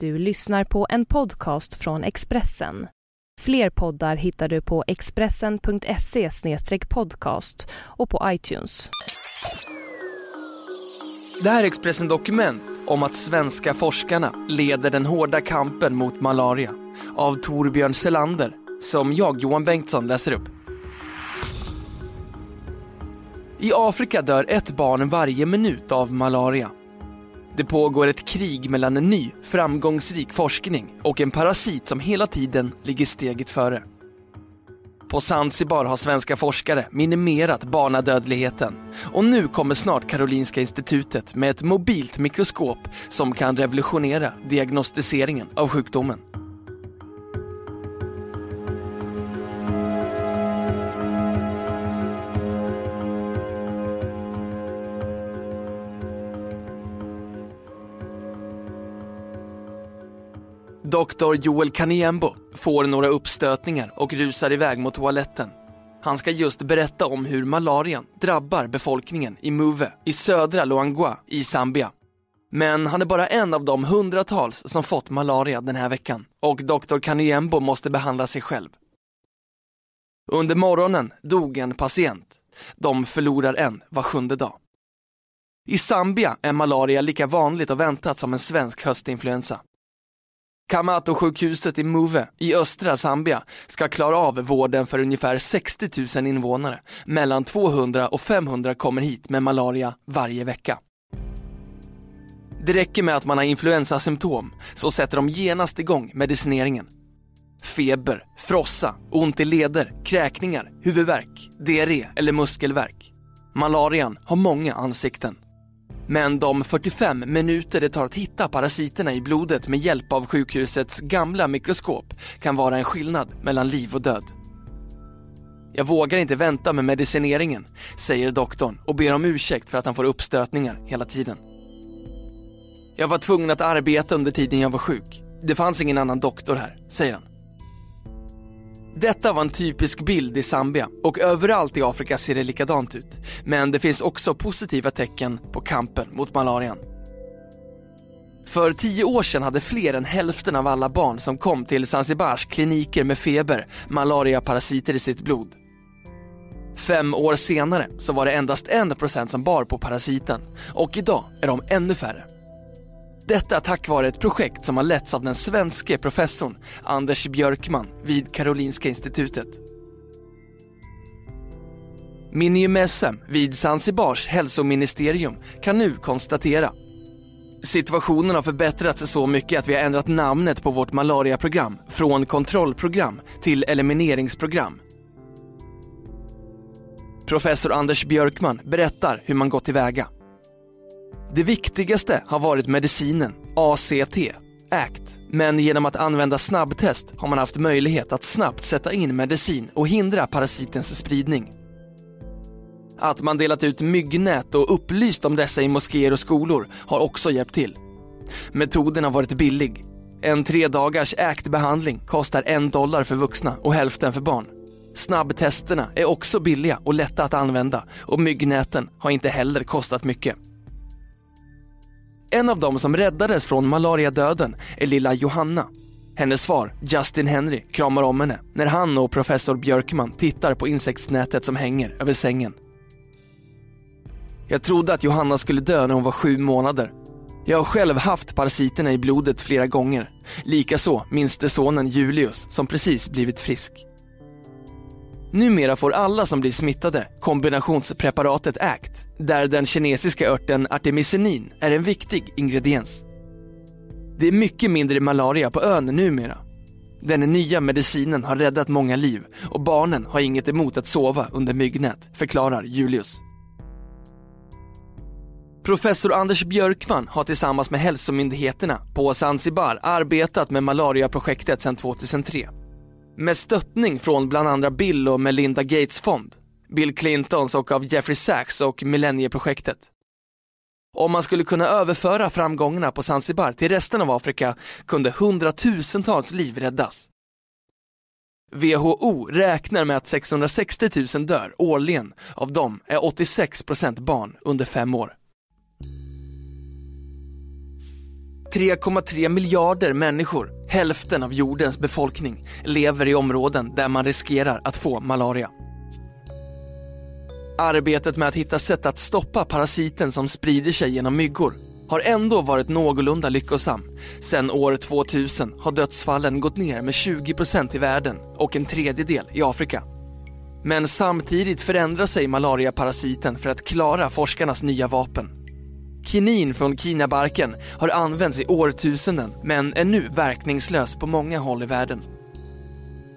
Du lyssnar på en podcast från Expressen. Fler poddar hittar du på expressen.se podcast och på iTunes. Det här är Expressen Dokument om att svenska forskarna leder den hårda kampen mot malaria av Torbjörn Selander som jag, Johan Bengtsson, läser upp. I Afrika dör ett barn varje minut av malaria. Det pågår ett krig mellan en ny, framgångsrik forskning och en parasit som hela tiden ligger steget före. På Zanzibar har svenska forskare minimerat barnadödligheten och nu kommer snart Karolinska institutet med ett mobilt mikroskop som kan revolutionera diagnostiseringen av sjukdomen. Doktor Joel Kaniembo får några uppstötningar och rusar iväg mot toaletten. Han ska just berätta om hur malarian drabbar befolkningen i Muve i södra Luangwa i Zambia. Men han är bara en av de hundratals som fått malaria den här veckan och doktor Kaniembo måste behandla sig själv. Under morgonen dog en patient. De förlorar en var sjunde dag. I Zambia är malaria lika vanligt och väntat som en svensk höstinfluensa. Kamato-sjukhuset i Muve i östra Zambia ska klara av vården för ungefär 60 000 invånare. Mellan 200 och 500 kommer hit med malaria varje vecka. Det räcker med att man har influensasymptom så sätter de genast igång medicineringen. Feber, frossa, ont i leder, kräkningar, huvudvärk, diarré eller muskelvärk. Malarian har många ansikten. Men de 45 minuter det tar att hitta parasiterna i blodet med hjälp av sjukhusets gamla mikroskop kan vara en skillnad mellan liv och död. Jag vågar inte vänta med medicineringen, säger doktorn och ber om ursäkt för att han får uppstötningar hela tiden. Jag var tvungen att arbeta under tiden jag var sjuk. Det fanns ingen annan doktor här, säger han. Detta var en typisk bild i Zambia och överallt i Afrika ser det likadant ut. Men det finns också positiva tecken på kampen mot malarian. För tio år sedan hade fler än hälften av alla barn som kom till Zanzibars kliniker med feber malariaparasiter i sitt blod. Fem år senare så var det endast en procent som bar på parasiten och idag är de ännu färre. Detta tack vare ett projekt som har letts av den svenske professorn Anders Björkman vid Karolinska institutet. Minium-SM vid Zanzibars hälsoministerium kan nu konstatera Situationen har förbättrats så mycket att vi har ändrat namnet på vårt malariaprogram från kontrollprogram till elimineringsprogram. Professor Anders Björkman berättar hur man gått tillväga. Det viktigaste har varit medicinen, ACT, ACT. Men genom att använda snabbtest har man haft möjlighet att snabbt sätta in medicin och hindra parasitens spridning. Att man delat ut myggnät och upplyst om dessa i moskéer och skolor har också hjälpt till. Metoden har varit billig. En tre dagars ACT-behandling kostar en dollar för vuxna och hälften för barn. Snabbtesterna är också billiga och lätta att använda och myggnäten har inte heller kostat mycket. En av dem som räddades från malariadöden är lilla Johanna. Hennes far, Justin Henry, kramar om henne när han och professor Björkman tittar på insektsnätet som hänger över sängen. Jag trodde att Johanna skulle dö när hon var sju månader. Jag har själv haft parasiterna i blodet flera gånger. Likaså minste sonen Julius som precis blivit frisk. Numera får alla som blir smittade kombinationspreparatet ACT där den kinesiska örten artemisinin är en viktig ingrediens. Det är mycket mindre malaria på ön numera. Den nya medicinen har räddat många liv och barnen har inget emot att sova under myggnät, förklarar Julius. Professor Anders Björkman har tillsammans med hälsomyndigheterna på Zanzibar arbetat med malariaprojektet sedan 2003. Med stöttning från bland andra Bill och Melinda Gates fond Bill Clintons och av Jeffrey Sachs och Millennieprojektet. Om man skulle kunna överföra framgångarna på Zanzibar till resten av Afrika kunde hundratusentals liv räddas. WHO räknar med att 660 000 dör årligen, av dem är 86% barn under fem år. 3,3 miljarder människor, hälften av jordens befolkning, lever i områden där man riskerar att få malaria. Arbetet med att hitta sätt att stoppa parasiten som sprider sig genom myggor har ändå varit någorlunda lyckosam. Sedan år 2000 har dödsfallen gått ner med 20% i världen och en tredjedel i Afrika. Men samtidigt förändrar sig malariaparasiten för att klara forskarnas nya vapen. Kinin från kinabarken har använts i årtusenden men är nu verkningslös på många håll i världen.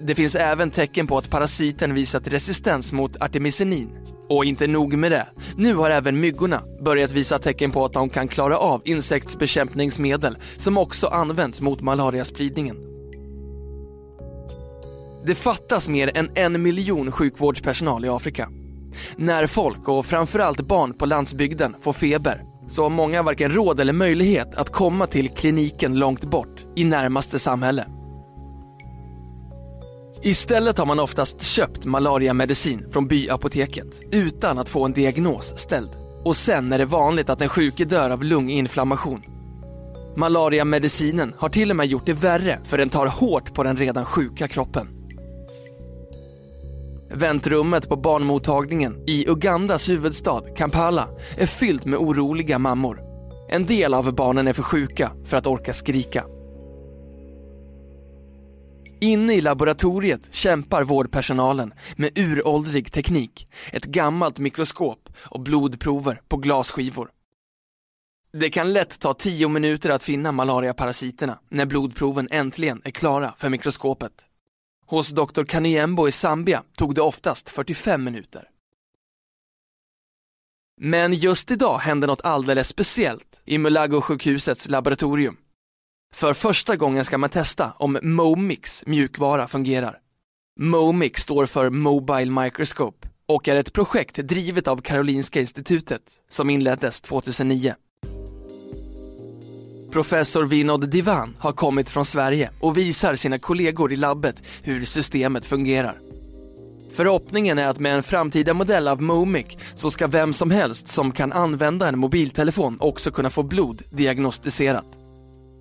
Det finns även tecken på att parasiten visat resistens mot artemisinin. Och inte nog med det, nu har även myggorna börjat visa tecken på att de kan klara av insektsbekämpningsmedel som också används mot malariaspridningen. Det fattas mer än en miljon sjukvårdspersonal i Afrika. När folk och framförallt barn på landsbygden får feber så har många varken råd eller möjlighet att komma till kliniken långt bort i närmaste samhälle. Istället har man oftast köpt malariamedicin från byapoteket utan att få en diagnos ställd. Och sen är det vanligt att den sjuke dör av lunginflammation. Malariamedicinen har till och med gjort det värre för den tar hårt på den redan sjuka kroppen. Väntrummet på barnmottagningen i Ugandas huvudstad Kampala är fyllt med oroliga mammor. En del av barnen är för sjuka för att orka skrika. Inne i laboratoriet kämpar vårdpersonalen med uråldrig teknik, ett gammalt mikroskop och blodprover på glasskivor. Det kan lätt ta tio minuter att finna malariaparasiterna när blodproven äntligen är klara för mikroskopet. Hos Dr. Kaniembo i Zambia tog det oftast 45 minuter. Men just idag hände något alldeles speciellt i Mulago-sjukhusets laboratorium. För första gången ska man testa om Momix mjukvara fungerar. Momix står för Mobile Microscope och är ett projekt drivet av Karolinska institutet som inleddes 2009. Professor Vinod Divan har kommit från Sverige och visar sina kollegor i labbet hur systemet fungerar. Förhoppningen är att med en framtida modell av Momic så ska vem som helst som kan använda en mobiltelefon också kunna få blod diagnostiserat.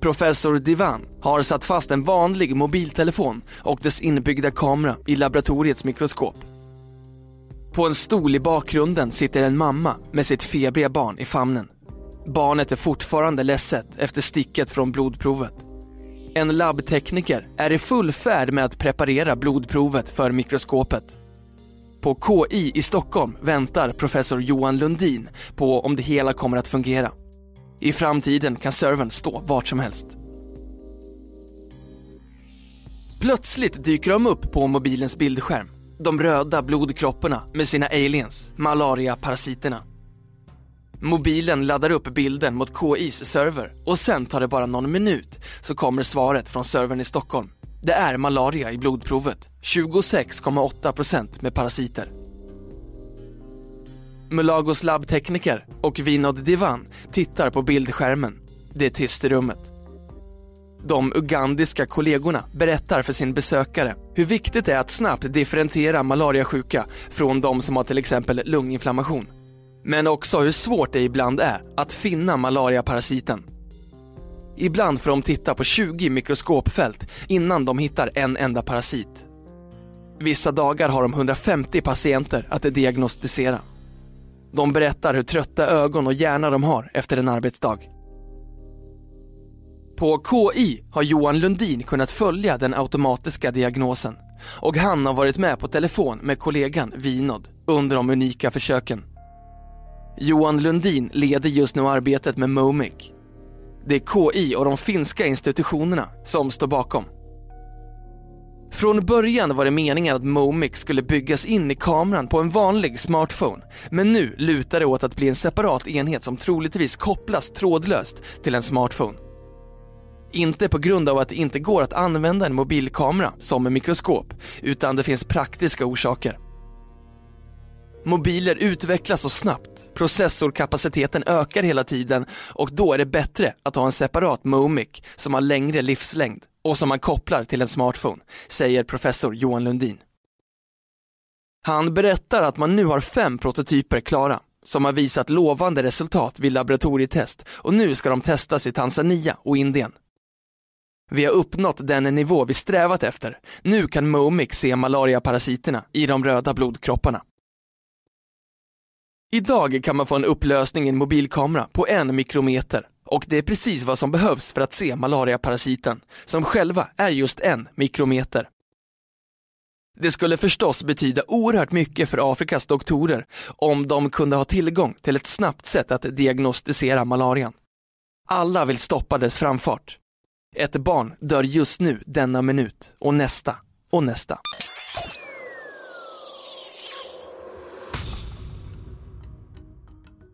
Professor Divan har satt fast en vanlig mobiltelefon och dess inbyggda kamera i laboratoriets mikroskop. På en stol i bakgrunden sitter en mamma med sitt febriga barn i famnen. Barnet är fortfarande ledset efter sticket från blodprovet. En labbtekniker är i full färd med att preparera blodprovet för mikroskopet. På KI i Stockholm väntar professor Johan Lundin på om det hela kommer att fungera. I framtiden kan servern stå vart som helst. Plötsligt dyker de upp på mobilens bildskärm. De röda blodkropparna med sina aliens, malaria-parasiterna. Mobilen laddar upp bilden mot KIs server och sen tar det bara någon minut så kommer svaret från servern i Stockholm. Det är malaria i blodprovet, 26,8% med parasiter. Mulagos labbtekniker och Vinod Divan tittar på bildskärmen. Det är tyst i rummet. De ugandiska kollegorna berättar för sin besökare hur viktigt det är att snabbt differentiera malariasjuka från de som har till exempel lunginflammation. Men också hur svårt det ibland är att finna malariaparasiten. Ibland får de titta på 20 mikroskopfält innan de hittar en enda parasit. Vissa dagar har de 150 patienter att diagnostisera. De berättar hur trötta ögon och hjärna de har efter en arbetsdag. På KI har Johan Lundin kunnat följa den automatiska diagnosen och han har varit med på telefon med kollegan Vinod under de unika försöken. Johan Lundin leder just nu arbetet med Momic. Det är KI och de finska institutionerna som står bakom. Från början var det meningen att Momic skulle byggas in i kameran på en vanlig smartphone. Men nu lutar det åt att bli en separat enhet som troligtvis kopplas trådlöst till en smartphone. Inte på grund av att det inte går att använda en mobilkamera som en mikroskop, utan det finns praktiska orsaker. Mobiler utvecklas så snabbt, processorkapaciteten ökar hela tiden och då är det bättre att ha en separat Momic som har längre livslängd och som man kopplar till en smartphone, säger professor Johan Lundin. Han berättar att man nu har fem prototyper klara som har visat lovande resultat vid laboratorietest och nu ska de testas i Tanzania och Indien. Vi har uppnått den nivå vi strävat efter. Nu kan Momic se malariaparasiterna i de röda blodkropparna. Idag kan man få en upplösning i en mobilkamera på en mikrometer och det är precis vad som behövs för att se malariaparasiten, som själva är just en mikrometer. Det skulle förstås betyda oerhört mycket för Afrikas doktorer om de kunde ha tillgång till ett snabbt sätt att diagnostisera malarian. Alla vill stoppa dess framfart. Ett barn dör just nu denna minut och nästa och nästa.